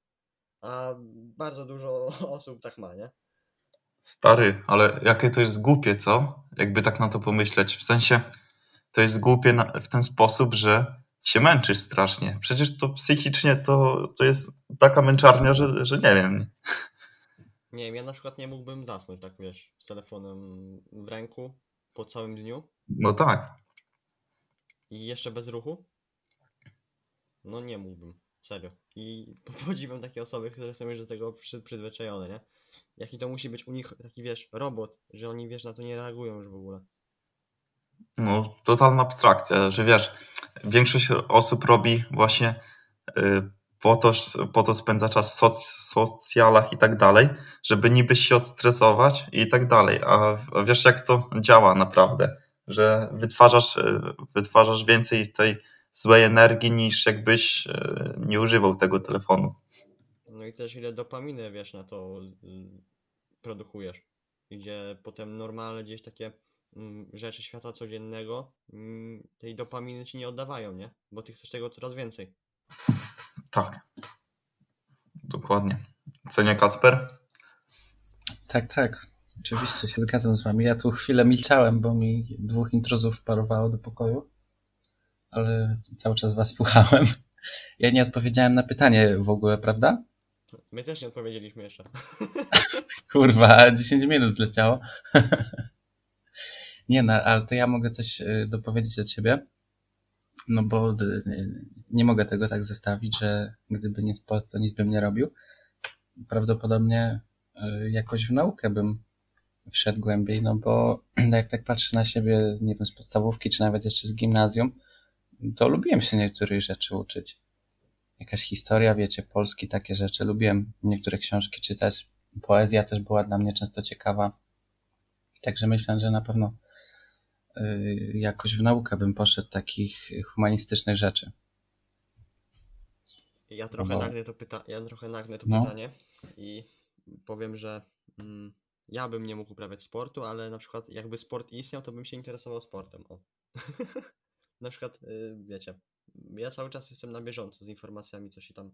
A bardzo dużo osób tak ma, nie? Stary, ale jakie to jest głupie, co? Jakby tak na to pomyśleć. W sensie, to jest głupie w ten sposób, że się męczysz strasznie. Przecież to psychicznie to, to jest taka męczarnia, że, że nie wiem. Nie wiem, ja na przykład nie mógłbym zasnąć, tak wiesz, z telefonem w ręku po całym dniu No tak. i jeszcze bez ruchu. No nie mógłbym, serio. I podziwiam takie osoby, które są już do tego przy, przyzwyczajone, nie? Jaki to musi być u nich taki, wiesz, robot, że oni, wiesz, na to nie reagują już w ogóle. No, totalna abstrakcja, że wiesz, większość osób robi właśnie y, po to, po to spędza czas w soc, socjalach i tak dalej, żeby niby się odstresować i tak dalej. A, wiesz, jak to działa naprawdę, że wytwarzasz, y, wytwarzasz więcej tej złej energii niż jakbyś y, nie używał tego telefonu. No i też ile dopaminy, wiesz, na to y, produkujesz. Gdzie potem normalne gdzieś takie mm, rzeczy świata codziennego mm, tej dopaminy ci nie oddawają, nie? Bo ty chcesz tego coraz więcej. Tak. Dokładnie. Co nie, Kacper? Tak, tak. Oczywiście się zgadzam z wami. Ja tu chwilę milczałem, bo mi dwóch intruzów wparowało do pokoju, ale cały czas was słuchałem. Ja nie odpowiedziałem na pytanie w ogóle, prawda? My też nie odpowiedzieliśmy jeszcze. Kurwa, 10 minut zleciało. Nie no, ale to ja mogę coś y, dopowiedzieć od siebie. No bo y, nie mogę tego tak zestawić, że gdyby nie sport, to nic bym nie robił. Prawdopodobnie y, jakoś w naukę bym wszedł głębiej, no bo jak tak patrzę na siebie, nie wiem, z podstawówki, czy nawet jeszcze z gimnazjum, to lubiłem się niektórych rzeczy uczyć. Jakaś historia, wiecie, polski, takie rzeczy. Lubiłem niektóre książki czytać. Poezja też była dla mnie często ciekawa. Także myślę, że na pewno y, jakoś w naukę bym poszedł takich humanistycznych rzeczy. Ja trochę No. nagnę to, pyta- ja trochę nagnę to No. pytanie i powiem, że mm, ja bym nie mógł uprawiać sportu, ale na przykład jakby sport istniał, to bym się interesował sportem. O. na przykład, y, wiecie, ja cały czas jestem na bieżąco z informacjami, co się tam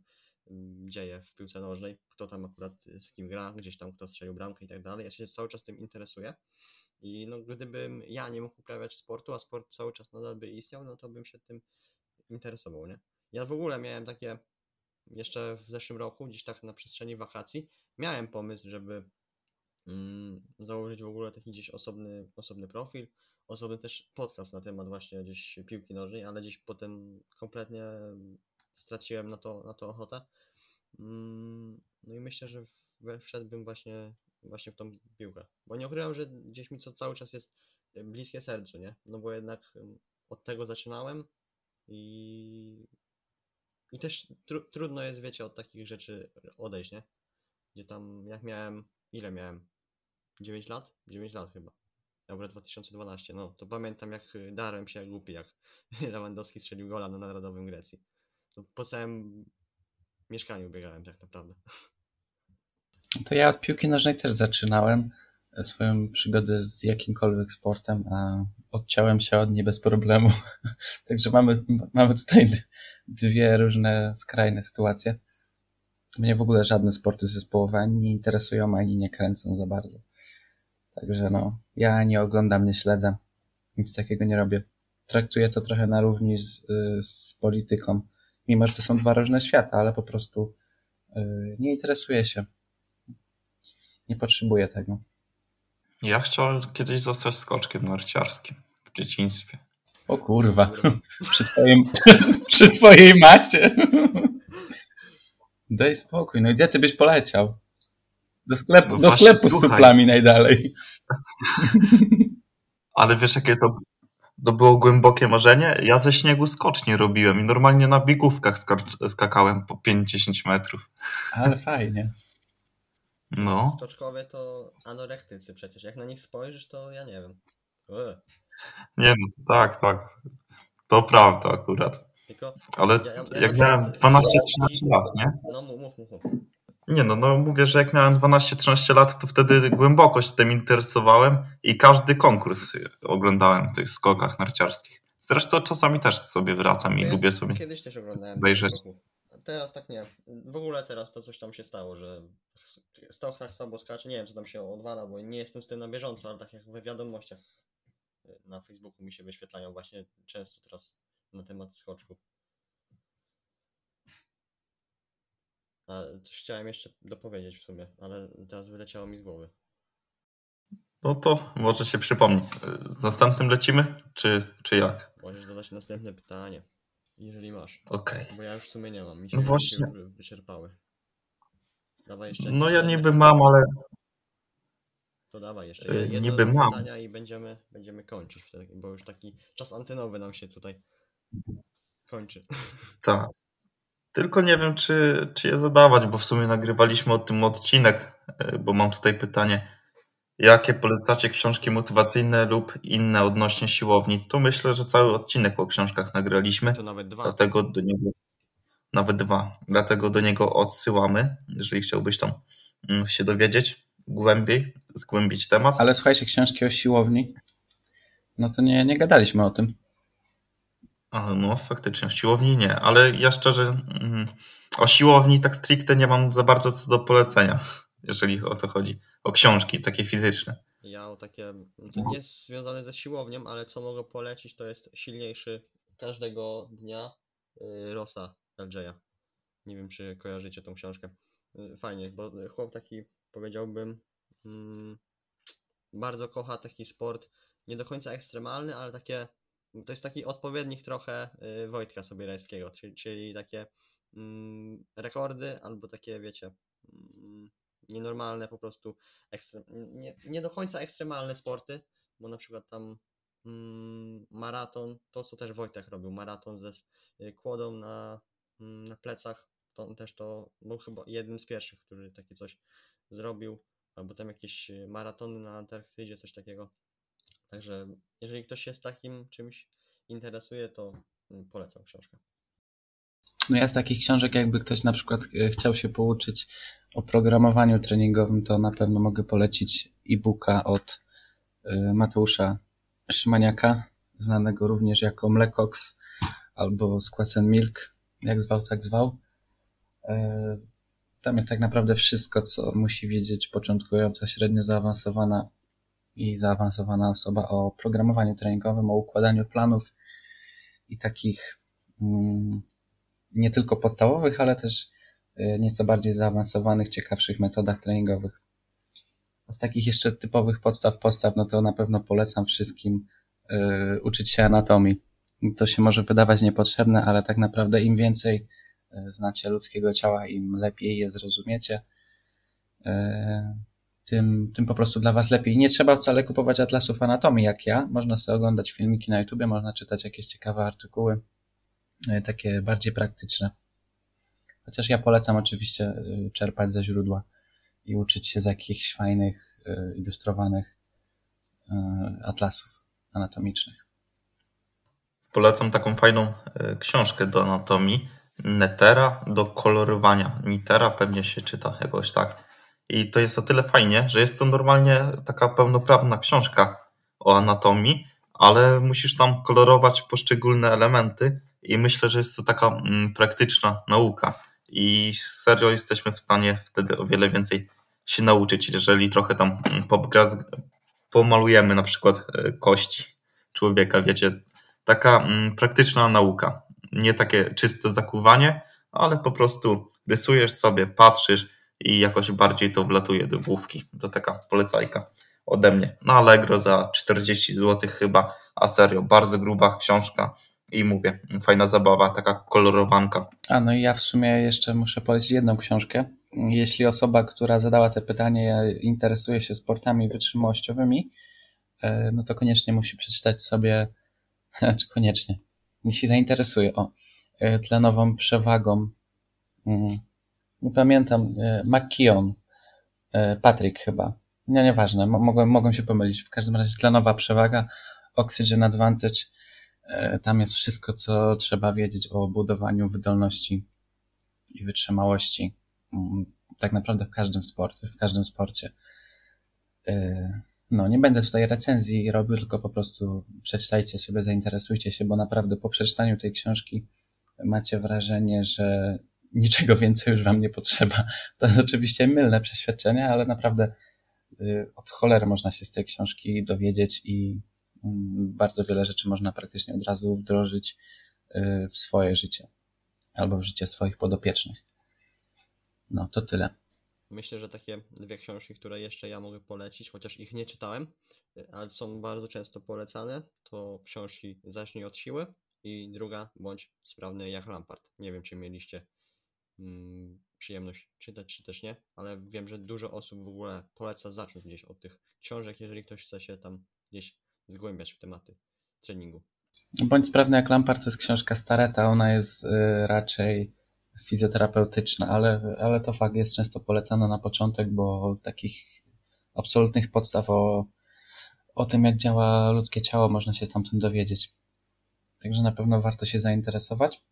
mm, dzieje w piłce nożnej, kto tam akurat y, z kim gra, gdzieś tam kto strzelił bramkę i tak dalej. Ja się cały czas tym interesuję. I no, gdybym ja nie mógł uprawiać sportu, a sport cały czas nadal by istniał, no to bym się tym interesował, nie? Ja w ogóle miałem takie jeszcze w zeszłym roku, gdzieś tak na przestrzeni wakacji, miałem pomysł, żeby mm, założyć w ogóle taki gdzieś osobny, osobny profil, osobny też podcast na temat właśnie gdzieś piłki nożnej, ale gdzieś potem kompletnie straciłem na to, na to ochotę. Mm, No i myślę, że wszedłbym właśnie, właśnie w tą piłkę. Bo nie ukrywam, że gdzieś mi to cały czas jest y, bliskie sercu, nie? No bo jednak ym, od tego zaczynałem i i też tru, trudno jest, wiecie, od takich rzeczy odejść, nie? Gdzie tam, jak miałem, ile miałem? 9 lat? 9 lat chyba. Dobra, 2012, no to pamiętam jak y, darłem się jak głupi, jak Lewandowski strzelił gola na Narodowym Grecji. To po całym mieszkaniu biegałem tak naprawdę. To ja od piłki nożnej też zaczynałem e, swoją przygodę z jakimkolwiek sportem, a odciąłem się od niej bez problemu. Także mamy, mamy tutaj dwie różne skrajne sytuacje. Mnie w ogóle żadne sporty zespołowe ani nie interesują, ani nie kręcą za bardzo. Także no, ja nie oglądam, nie śledzę. Nic takiego nie robię. Traktuję to trochę na równi z, y, z polityką. Mimo, że to są dwa różne światy, ale po prostu y, nie interesuję się. Nie potrzebuję tego. Ja chciałem kiedyś zostać skoczkiem narciarskim w dzieciństwie. O kurwa. Przy, twoim, przy twojej macie. Daj spokój. No gdzie ty byś poleciał? Do sklepu, No do właśnie, sklepu z suplami najdalej. Ale wiesz, jakie to, to było głębokie marzenie? Ja ze śniegu skocznie robiłem i normalnie na biegówkach skakałem po 5-10 metrów. Ale fajnie. No, Skoczkowie to anorektycy przecież. Jak na nich spojrzysz, to ja nie wiem. Ue. nie no, tak, tak. To prawda akurat. Tylko, Ale Ja- ja- ja jak na miałem przykład- 12-13 lat, nie? no mów, mów. mów. Nie no, no mówię, że jak miałem 12-13 lat, to wtedy głęboko się tym interesowałem i każdy konkurs oglądałem w tych skokach narciarskich. Zresztą czasami też sobie wracam i Ja lubię sobie. Kiedyś też oglądałem obejrzeć. skoków. Teraz tak nie. W ogóle teraz to coś tam się stało, że Stoch tak słabo skacze. Nie wiem, co tam się odwala, bo nie jestem z tym na bieżąco, ale tak jak we wiadomościach y, na Facebooku mi się wyświetlają właśnie często teraz na temat skoczków. A coś chciałem jeszcze dopowiedzieć w sumie, ale teraz wyleciało mi z głowy. No to może się przypomni. Z następnym lecimy, czy, czy jak? Możesz zadać następne pytanie, jeżeli masz. Okej. Bo ja już w sumie nie mam. Mi się, No właśnie. wyczerpały. Dawaj jeszcze No ja niby mam, ale To dawaj jeszcze Y, jedno niby mam. pytania i będziemy, będziemy kończyć wtedy, bo już taki czas antenowy nam się tutaj kończy. tak. Tylko nie wiem, czy, czy je zadawać, bo w sumie nagrywaliśmy o tym odcinek, y, bo mam tutaj pytanie. Jakie polecacie książki motywacyjne lub inne odnośnie siłowni? Tu myślę, że cały odcinek o książkach nagraliśmy. To nawet dwa. Dlatego do niego, nawet dwa, dlatego do niego odsyłamy, jeżeli chciałbyś tam mm, się dowiedzieć głębiej, zgłębić temat. Ale słuchajcie, książki o siłowni. No to nie, nie gadaliśmy o tym. A, no faktycznie, o siłowni nie, ale ja szczerze mm, o siłowni tak stricte nie mam za bardzo co do polecenia, jeżeli o to chodzi. O książki takie fizyczne. Ja o takie, to nie jest związane ze siłownią, ale co mogę polecić, to jest silniejszy każdego dnia y, Rosa LJ'a. Nie wiem, czy kojarzycie tą książkę. Y, Fajnie, bo chłop taki, powiedziałbym, mm, bardzo kocha taki sport, nie do końca ekstremalny, ale takie to jest taki odpowiednik trochę y, Wojtka Sobierajskiego, czyli, czyli takie mm, rekordy albo takie, wiecie, mm, nienormalne po prostu, nie, nie do końca ekstremalne sporty, bo na przykład tam mm, maraton, to co też Wojtek robił, maraton ze y, kłodą na, mm, na plecach, to on też to był chyba jednym z pierwszych, który takie coś zrobił, albo tam jakieś y, maratony na Antarktydzie, coś takiego. Także jeżeli ktoś się z takim czymś interesuje, to mm, polecam książkę. No ja z takich książek, jakby ktoś na przykład e, chciał się pouczyć o programowaniu treningowym, to na pewno mogę polecić e-booka od e, Mateusza Szymaniaka, znanego również jako Mlekox albo Squats Milk, jak zwał, tak zwał. E, Tam jest tak naprawdę wszystko, co musi wiedzieć początkująca, średnio zaawansowana i zaawansowana osoba o programowaniu treningowym, o układaniu planów i takich mm, nie tylko podstawowych, ale też y, nieco bardziej zaawansowanych, ciekawszych metodach treningowych. Z takich jeszcze typowych podstaw podstaw, no to na pewno polecam wszystkim y, uczyć się anatomii. To się może wydawać niepotrzebne, ale tak naprawdę im więcej y, znacie ludzkiego ciała, im lepiej je zrozumiecie, tym, tym po prostu dla Was lepiej. Nie trzeba wcale kupować atlasów anatomii jak ja. Można sobie oglądać filmiki na YouTubie, można czytać jakieś ciekawe artykuły takie bardziej praktyczne. Chociaż ja polecam oczywiście e, czerpać ze źródła i uczyć się z jakichś fajnych, e, ilustrowanych e, atlasów anatomicznych. Polecam taką fajną e, książkę do anatomii. Netera do kolorowania. Nitera pewnie się czyta jakoś tak. I to jest o tyle fajnie, że jest to normalnie taka pełnoprawna książka o anatomii, ale musisz tam kolorować poszczególne elementy i myślę, że jest to taka mm, praktyczna nauka. I serio jesteśmy w stanie wtedy o wiele więcej się nauczyć, jeżeli trochę tam mm, pomalujemy na przykład e, kości człowieka, wiecie, taka mm, praktyczna nauka. Nie takie czyste zakuwanie, ale po prostu rysujesz sobie, patrzysz i jakoś bardziej to wlatuje do główki. To taka polecajka ode mnie. Na Allegro za 40 zł chyba, a serio, bardzo gruba książka i mówię, fajna zabawa, taka kolorowanka. A no i ja w sumie jeszcze muszę polecić jedną książkę. Jeśli osoba, która zadała te pytanie, interesuje się sportami wytrzymałościowymi, e, no to koniecznie musi przeczytać sobie, czy koniecznie, jeśli zainteresuje, o, e, tlenową przewagą. Mm, Nie pamiętam, e, McKeon, Patrick chyba. Nie, nieważne, mo- mogłem, mogłem się pomylić. W każdym razie tlenowa przewaga, Oxygen Advantage. E, Tam jest wszystko, co trzeba wiedzieć o budowaniu wydolności i wytrzymałości. Mm, Tak naprawdę w każdym sporcie, w każdym sporcie. E, No, nie będę tutaj recenzji robił, tylko po prostu przeczytajcie sobie, zainteresujcie się, bo naprawdę po przeczytaniu tej książki macie wrażenie, że niczego więcej już wam nie potrzeba. To jest oczywiście mylne przeświadczenie, ale naprawdę od cholery można się z tej książki dowiedzieć i mm, bardzo wiele rzeczy można praktycznie od razu wdrożyć y, w swoje życie albo w życie swoich podopiecznych. No, to tyle. Myślę, że takie dwie książki, które jeszcze ja mogę polecić, chociaż ich nie czytałem, y, ale są bardzo często polecane, to książki Zacznij od siły i druga Bądź sprawny jak Lampard. Nie wiem, czy mieliście mm, przyjemność czytać, czy też nie, ale wiem, że dużo osób w ogóle poleca zacząć gdzieś od tych książek, jeżeli ktoś chce się tam gdzieś zgłębiać w tematy treningu. Bądź sprawny jak Lampard to jest książka Stareta, ona jest y, raczej fizjoterapeutyczna, ale, ale to fakt jest często polecana na początek, bo takich absolutnych podstaw o, o tym, jak działa ludzkie ciało, można się stamtąd dowiedzieć. Także na pewno warto się zainteresować.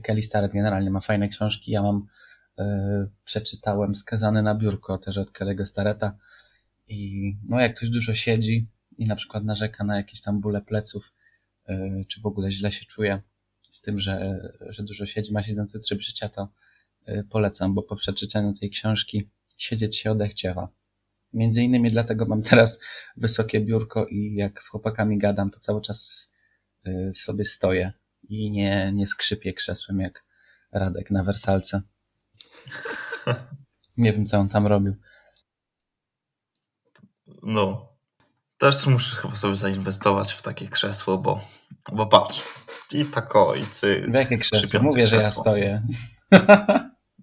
Kelly Starrett generalnie ma fajne książki. Ja mam, y, przeczytałem Skazany na biurko też od Kelly'ego Starretta i no jak ktoś dużo siedzi i na przykład narzeka na jakieś tam bóle pleców, y, czy w ogóle źle się czuje z tym, że, że dużo siedzi, ma siedzący tryb życia, to y, polecam, bo po przeczytaniu tej książki siedzieć się odechciewa. Między innymi dlatego mam teraz wysokie biurko i jak z chłopakami gadam, to cały czas sobie stoję i nie, nie skrzypię krzesłem jak Radek na wersalce. Nie wiem, co on tam robił. No, Też muszę chyba sobie zainwestować w takie krzesło, bo, bo patrz. I tako, i cy. W jakie krzesło? Mówię, że ja krzesło. stoję.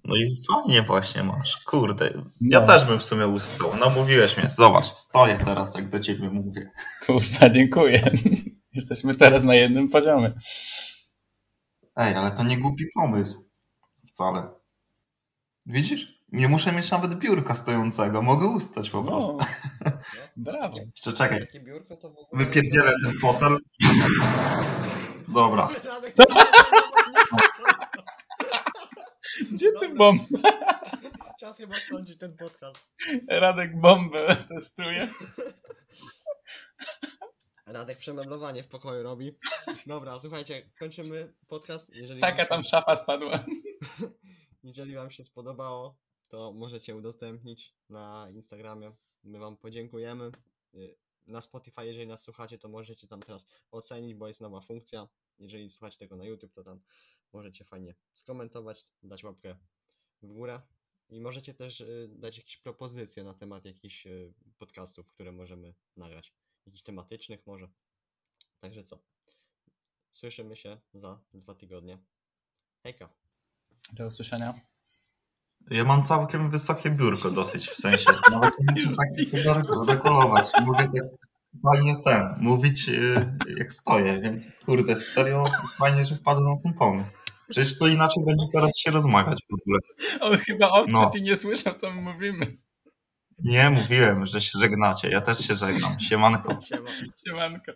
No i fajnie właśnie masz. Kurde. Ja No. też bym w sumie ustał. No mówiłeś mnie. Zobacz, stoję teraz, jak do ciebie mówię. Kurwa, dziękuję. Jesteśmy teraz na jednym poziomie. Ej, ale to nie głupi pomysł. Wcale. Widzisz? Nie muszę mieć nawet biurka stojącego. Mogę ustać po prostu. No, brawo. Jeszcze czekaj. Takie biurko to w ogóle... Wypierdzielę ten fotel. Dobra. Co? Gdzie ty bomb? Czas chyba skończyć ten podcast. Radek bombę testuje. Radek przemeblowanie w pokoju robi. Dobra, słuchajcie, kończymy podcast. Jeżeli Taka tam się, szafa spadła. jeżeli wam się spodobało, to możecie udostępnić na Instagramie. My wam podziękujemy. Y, Na Spotify, jeżeli nas słuchacie, to możecie tam teraz ocenić, bo jest nowa funkcja. Jeżeli słuchacie tego na YouTube, to tam możecie fajnie skomentować, dać łapkę w górę. I możecie też y, dać jakieś propozycje na temat jakichś y, podcastów, które możemy nagrać. Jakichś tematycznych może. Także co? Słyszymy się za dwa tygodnie. Hejka. Do usłyszenia. Ja mam całkiem wysokie biurko dosyć, w sensie. Nawet nie muszę tak regulować. Mogę tak fajnie ten, mówić yy, jak stoję, więc kurde, serio fajnie, że wpadłem na ten pomysł. Przecież to inaczej będzie teraz się rozmawiać w ogóle. On chyba odszedł No. i nie słyszał, co my mówimy. Nie, mówiłem, że się żegnacie. Ja też się żegnam. Siemanko. Siema. Siemanko.